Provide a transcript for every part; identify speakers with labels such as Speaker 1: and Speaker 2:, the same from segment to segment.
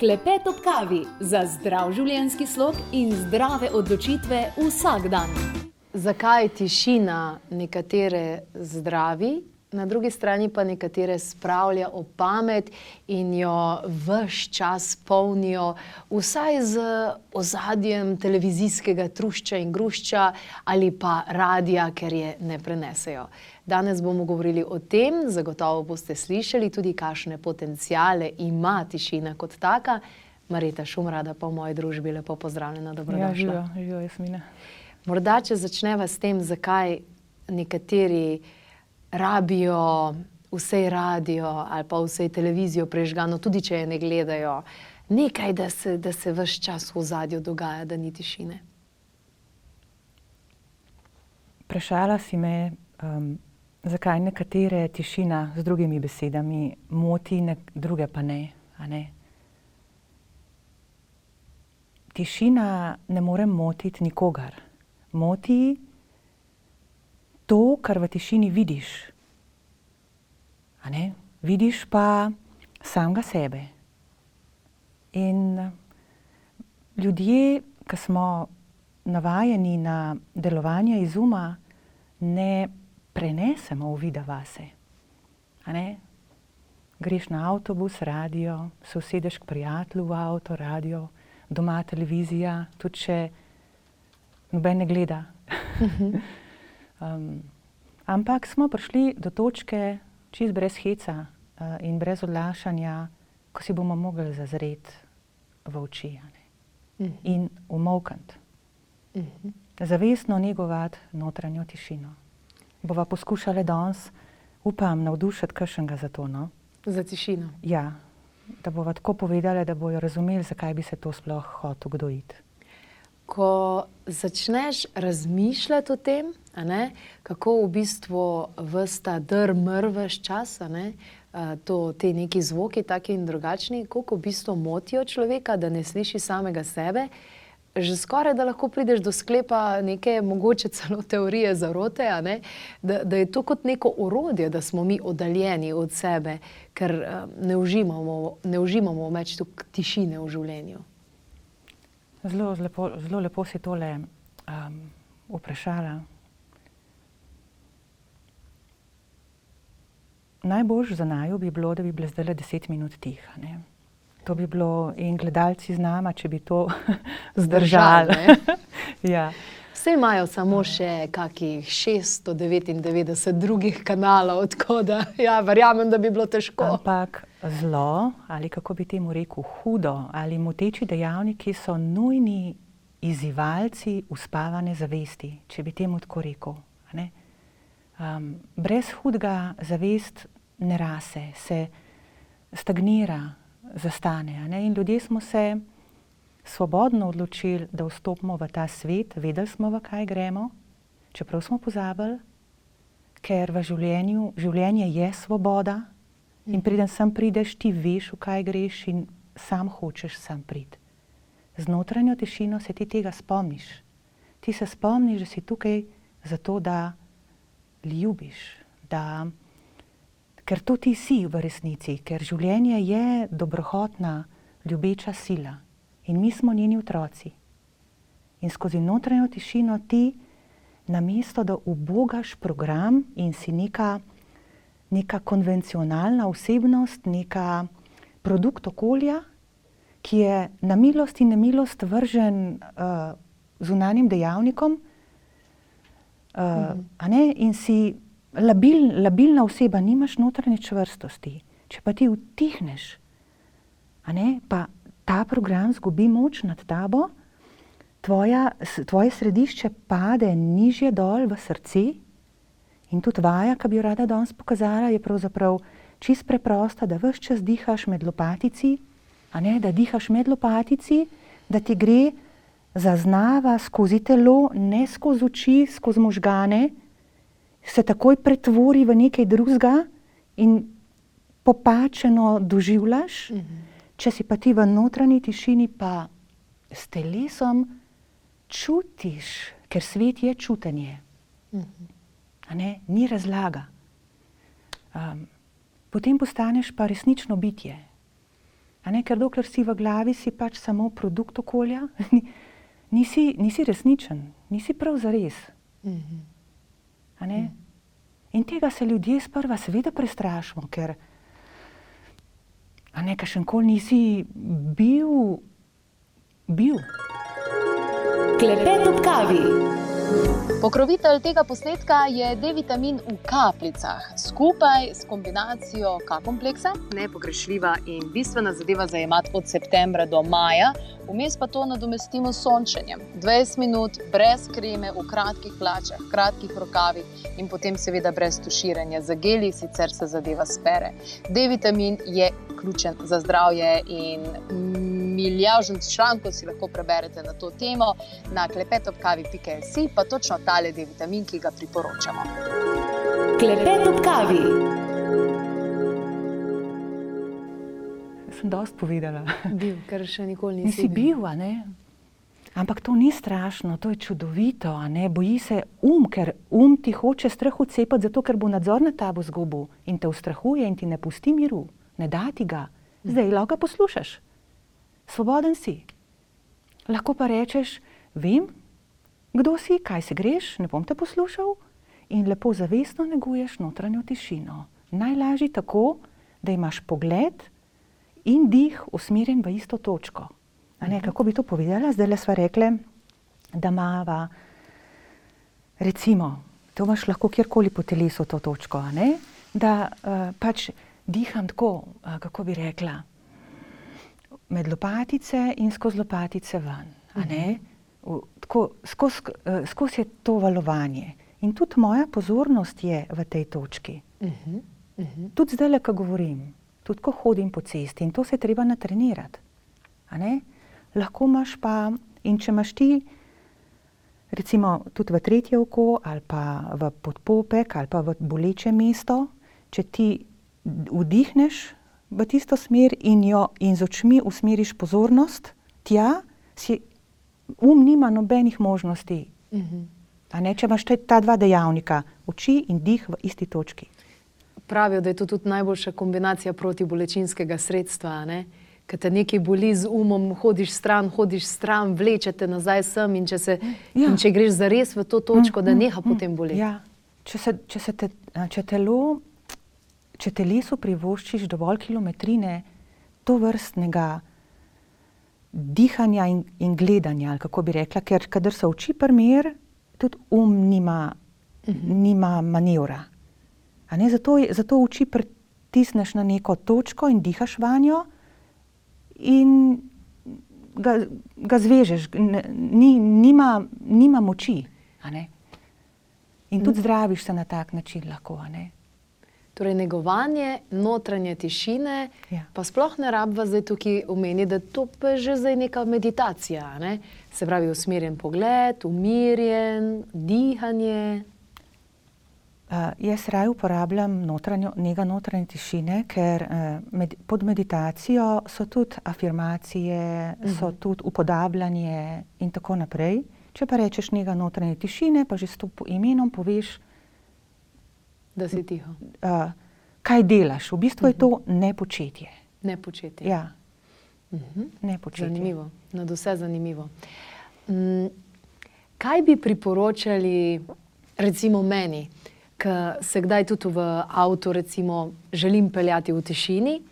Speaker 1: Klepet ob kavi za zdrav življenjski slog in zdrave odločitve vsak dan.
Speaker 2: Zakaj tišina nekatere zdravi, na drugi strani pa nekatere spravlja o pamet in jo vse čas polnijo, vsaj z ozadjem televizijskega trušča in grušča ali pa radia, ker je ne prenesejo. Danes bomo govorili o tem, zagotovo boste slišali tudi, kakšne potencijale ima tišina kot taka. Marita Šumrada pa v moji družbi lepo pozdravljena, dobrodošla.
Speaker 3: Ja, živijo, živijo, Jasmina.
Speaker 2: Morda, če začneva s tem, zakaj nekateri rabijo vse radio ali pa vse televizijo prežgano, tudi če je ne gledajo, nekaj, da se, da se vse čas v zadju dogaja, da ni tišine.
Speaker 3: Vprašala si me, um, zakaj nekatere tišina z drugimi besedami moti, ne, druge pa ne, ne. Tišina ne more motiti nikogar. Moti to, kar v tišini vidiš. Vidiš pa samega sebe. In ljudje, ki smo navajeni na delovanje izuma, ne prenesemo uvida vase. Greš na avtobus, radio, se usedeš k prijatelju v avto, radio, doma televizija, tudi če noben ne gleda. Um, ampak smo prišli do točke, čist brez heca uh, in brez odlašanja, ko si bomo mogli zazreti v oči a ne? in umolkniti. Zavestno negovati notranjo tišino. Bova poskušala danes, upam, navdušiti kakšnega za to. No?
Speaker 2: Za tišino.
Speaker 3: Ja, da bova tako povedala, da bojo razumeli, zakaj bi se to sploh hotel kdo iti.
Speaker 2: Ko začneš razmišljati o tem, ne, kako v bistvu vsta drmr vse čas, ne, to, te neki zvoki, taki in drugačni, koliko v bistvu motijo človeka, da ne sliši samega sebe, že skoraj da lahko prideš do sklepa neke mogoče celo teorije zarote, ne, da, da je to kot neko orodje, da smo mi oddaljeni od sebe, ker a, ne uživamo, ne uživamo več tišine v življenju.
Speaker 3: Zelo, lepo, zelo lepo si tole um, vprašala. Najboljš za naju bi bilo, da bi bile zdaj le deset minut tiha. Ne? To bi bilo in gledalci z nama, če bi to zdržali. ja.
Speaker 2: Vse imajo samo še kakih 699 drugih kanalov, tako da ja, verjamem, da bi bilo težko.
Speaker 3: Ampak zlo, ali kako bi temu rekel, hudo ali moteči dejavniki so nujni izzivalci uspavane zavesti, če bi temu tako rekel. Um, brez hudega zavest ne rase, se stagnira, zastane. In ljudje smo se svobodno odločili, da vstopimo v ta svet, vedeli smo, v kaj gremo, čeprav smo pozabili, ker v življenju, življenje je svoboda in preden sem prideš, ti veš, v kaj greš in sam hočeš sam priti. Z notranjo tišino se ti tega spomniš. Ti se spomniš, da si tukaj zato, da ljubiš, da, ker to ti si v resnici, ker življenje je dobrohotna, ljubeča sila in mi smo njeni otroci. In skozi notranjo tišino ti, namesto da ubogaš program in si neka, neka konvencionalna osebnost, neka produkt okolja, ki je na milost in nemilost vržen uh, zunanjim dejavnikom, uh, mhm. ne, in si labil, labilna oseba, nimaš notranje čvrstosti. Če pa ti utihneš, ne, pa ta program zgubi moč nad tabo, tvoja, tvoje središče pade nižje dol v srce. In tudi vaja, ki bi jo rada danes pokazala, je pravzaprav čist preprosta, da vse čas dihaš med lopatici, ne, da dihaš med lopatici, da ti gre zaznava skozi telo, ne skozi oči, skozi možgane, se takoj pretvori v nekaj drugega in popačeno doživljaš. Mhm. Če si pa ti v notranji tišini, pa s telesom čutiš, ker svet je čutenje. Ne? Ni razlaga. Um, potem postaneš pa resnično bitje. Ne, ker dokler si v glavi, si pač samo produkt okolja, nisi, nisi resničen, nisi prav za res. Mm -hmm. In tega se ljudje sprva seveda prestrašimo, ker ne, še enkoli nisi bil, bil.
Speaker 1: Klepet ob kavi.
Speaker 4: Pokrovitelj tega posnetka je D-vitamin v kapljicah, skupaj s kombinacijo K-kompleksa, nepogrešljiva in bistvena zadeva za imati od septembra do maja, vmes pa to nadomestimo s sončenjem. 20 minut brez kreme, v kratkih plačah, kratkih rokavih in potem seveda brez tuširanja za geli, sicer se zadeva spere. D-vitamin je ključen za zdravje in milijažen člankov si lahko preberete na to temo na klepetopkavi.js, pa točno tale D-vitamin, ki ga priporočamo.
Speaker 1: Klepet ob kavi.
Speaker 3: Sem dosti povedala.
Speaker 2: Bil, ker še nikoli nisi,
Speaker 3: nisi bil. bil Ampak to ni strašno, to je čudovito. Boji se um, ker um ti hoče strah odcepiti, zato ker bo nadzor nad tabo zgubil in te ustrahuje in ti ne pusti miru, ne da ti ga. Zdaj lahko poslušaš svoboden si. Lahko pa rečeš, vem, kdo si, kaj se greš, ne bom te poslušal in lepo zavestno neguješ notranjo tišino. Najlažje tako, da imaš pogled in dih usmerjen v isto točko. Ne, mhm. kako bi to povedala? Zdaj le sva rekla, da imamo, recimo, to imaš lahko kjerkoli po telesu to točko, da uh, pač diham tako, uh, kako bi rekla med lopatice in skozi lopatice ven. Uh -huh. Skozi uh, skoz je to valovanje. In tudi moja pozornost je v tej točki. Uh -huh. Uh -huh. Tudi zdaj, ko govorim, tudi ko hodim po cesti in to se treba natrenirati. Lahko imaš pa, in če imaš ti, recimo, tudi v tretje oko, ali pa v podpopek, ali pa v boleče mesto, če ti vdihneš v tisto smer in jo in z očmi usmeriš pozornost tja, si um nima nobenih možnosti. Uh -huh. ne, če imaš ta dva dejavnika, oči in dih v isti točki.
Speaker 2: Pravijo, da je to tudi najboljša kombinacija protibolečinskega sredstva. Ker te nekaj boli z umom, hodiš stran, hodiš stran, vlečete nazaj sem. In če, se, ja. in če greš zares v to točko, mm, da neha mm, potem boleti.
Speaker 3: Ja. Če, se, če, se te, če telo če telesu privoščiš dovolj kilometrine to vrstnega dihanja in, in gledanja, kako bi rekla, ker kadar so oči primer, tudi um nima, uh mhm. -huh. nima manevra. Zato, zato oči pritisneš na neko točko in dihaš vanjo in ga, ga zvežeš, ni, nima, nima moči. In tudi zdraviš se na tak način lahko.
Speaker 2: Torej, negovanje notranje tišine, ja. pa sploh ne rabva zdaj tukaj omeniti, da to pa je že zdaj neka meditacija. Ne? Se pravi, usmerjen pogled, umirjen, dihanje.
Speaker 3: Uh, jaz raje uporabljam notranjo, njega notranje tišine, ker uh, med, pod meditacijo so tudi afirmacije, uh -huh. so mhm. tudi upodabljanje in tako naprej. Če pa rečeš njega notranje tišine, pa že s to imenom poveš,
Speaker 2: da si tiho.
Speaker 3: Uh, kaj delaš? V bistvu je to mhm. nepočetje.
Speaker 2: Nepočetje.
Speaker 3: Ja. Uh mhm. -huh. nepočetje.
Speaker 2: Zanimivo, na vse zanimivo. Mm, kaj bi priporočali, recimo meni, ki se kdaj tudi v avtu, recimo, želim peljati v tišini?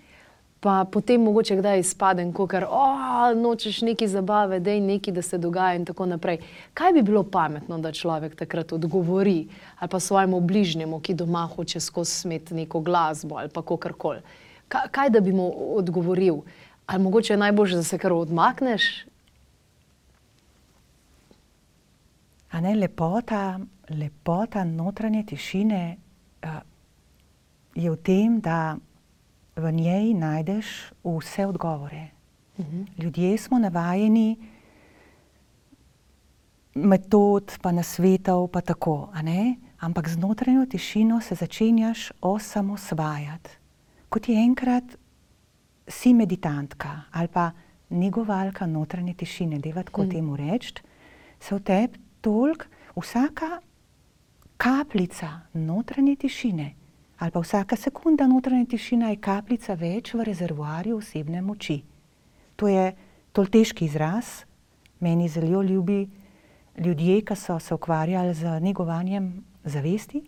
Speaker 2: Pa potem mogoče kdaj izpadem, ko kar oh, nočeš neki zabave, da je nekaj, da se dogaja in tako naprej. Kaj bi bilo pametno, da človek takrat odgovori ali pa svojemu bližnjemu, ki doma hoče skozi smet neko glasbo ali pa kakorkoli. Kaj, kaj da bi mu odgovoril? Ali mogoče je najbolje, da se kar odmakneš?
Speaker 3: A ne lepota, lepota notranje tišine uh, je v tem, da v njej najdeš vse odgovore. Mhm. Ljudje smo navajeni metod, pa na svetov, pa tako. Ampak znotraj tišino se začenjaš osamosvajati. Kot je enkrat si meditantka ali pa negovalka notranje tišine, je tako mm. temu reči, se v tebi toliko, vsaka kapljica notranje tišine ali pa vsaka sekunda notranja tišina je kapljica več v rezervoarju osebne moči. To je tolteški izraz, meni zelo ljubi ljudje, ki so se ukvarjali z negovanjem zavesti.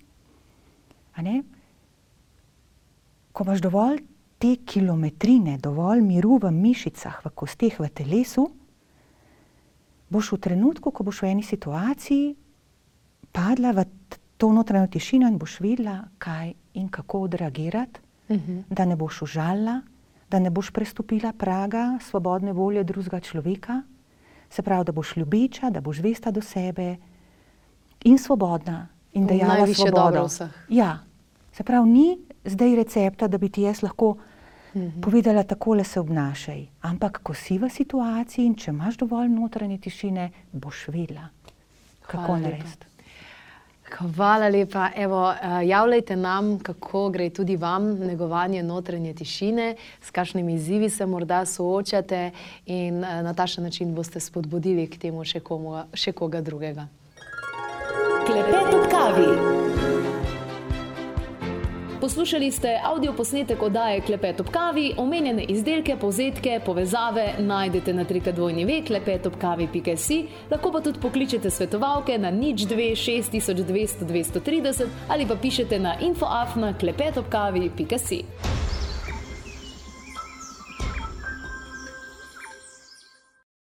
Speaker 3: Ko imaš dovolj te kilometrine, dovolj miru v mišicah, v kosteh, v telesu, boš v trenutku, ko boš v eni situaciji padla v to notranjo tišino in boš vedela, kaj in kako odreagirati, uh mhm. -huh. da ne boš užalila, da ne boš prestopila praga svobodne volje drugega človeka, se pravi, da boš ljubeča, da boš vesta do sebe in svobodna. In da je
Speaker 2: najviše dobro.
Speaker 3: Ja, se pravi, ni zdaj recepta, da bi ti jaz lahko mhm. -huh. povedala, tako se obnašaj. Ampak, ko si v situaciji in če imaš dovolj notranje tišine, boš vedela, kako narediti.
Speaker 2: Hvala lepa. Evo, eh, javljajte nam, kako gre tudi vam negovanje notranje tišine, s kakšnimi izzivi se morda soočate in eh, na tašen način boste spodbudili k temu še, komu, še koga drugega.
Speaker 1: Klepet ob kavi. Poslušali ste avdio posnetek oddaje Klepet ob kavi, omenjene izdelke, povzetke, povezave najdete na trikadvojni vek, klepetobkavi.si, lahko pa tudi pokličete svetovalke na nič 2 6200 230 ali pa pišete na infoafna klepetobkavi.si.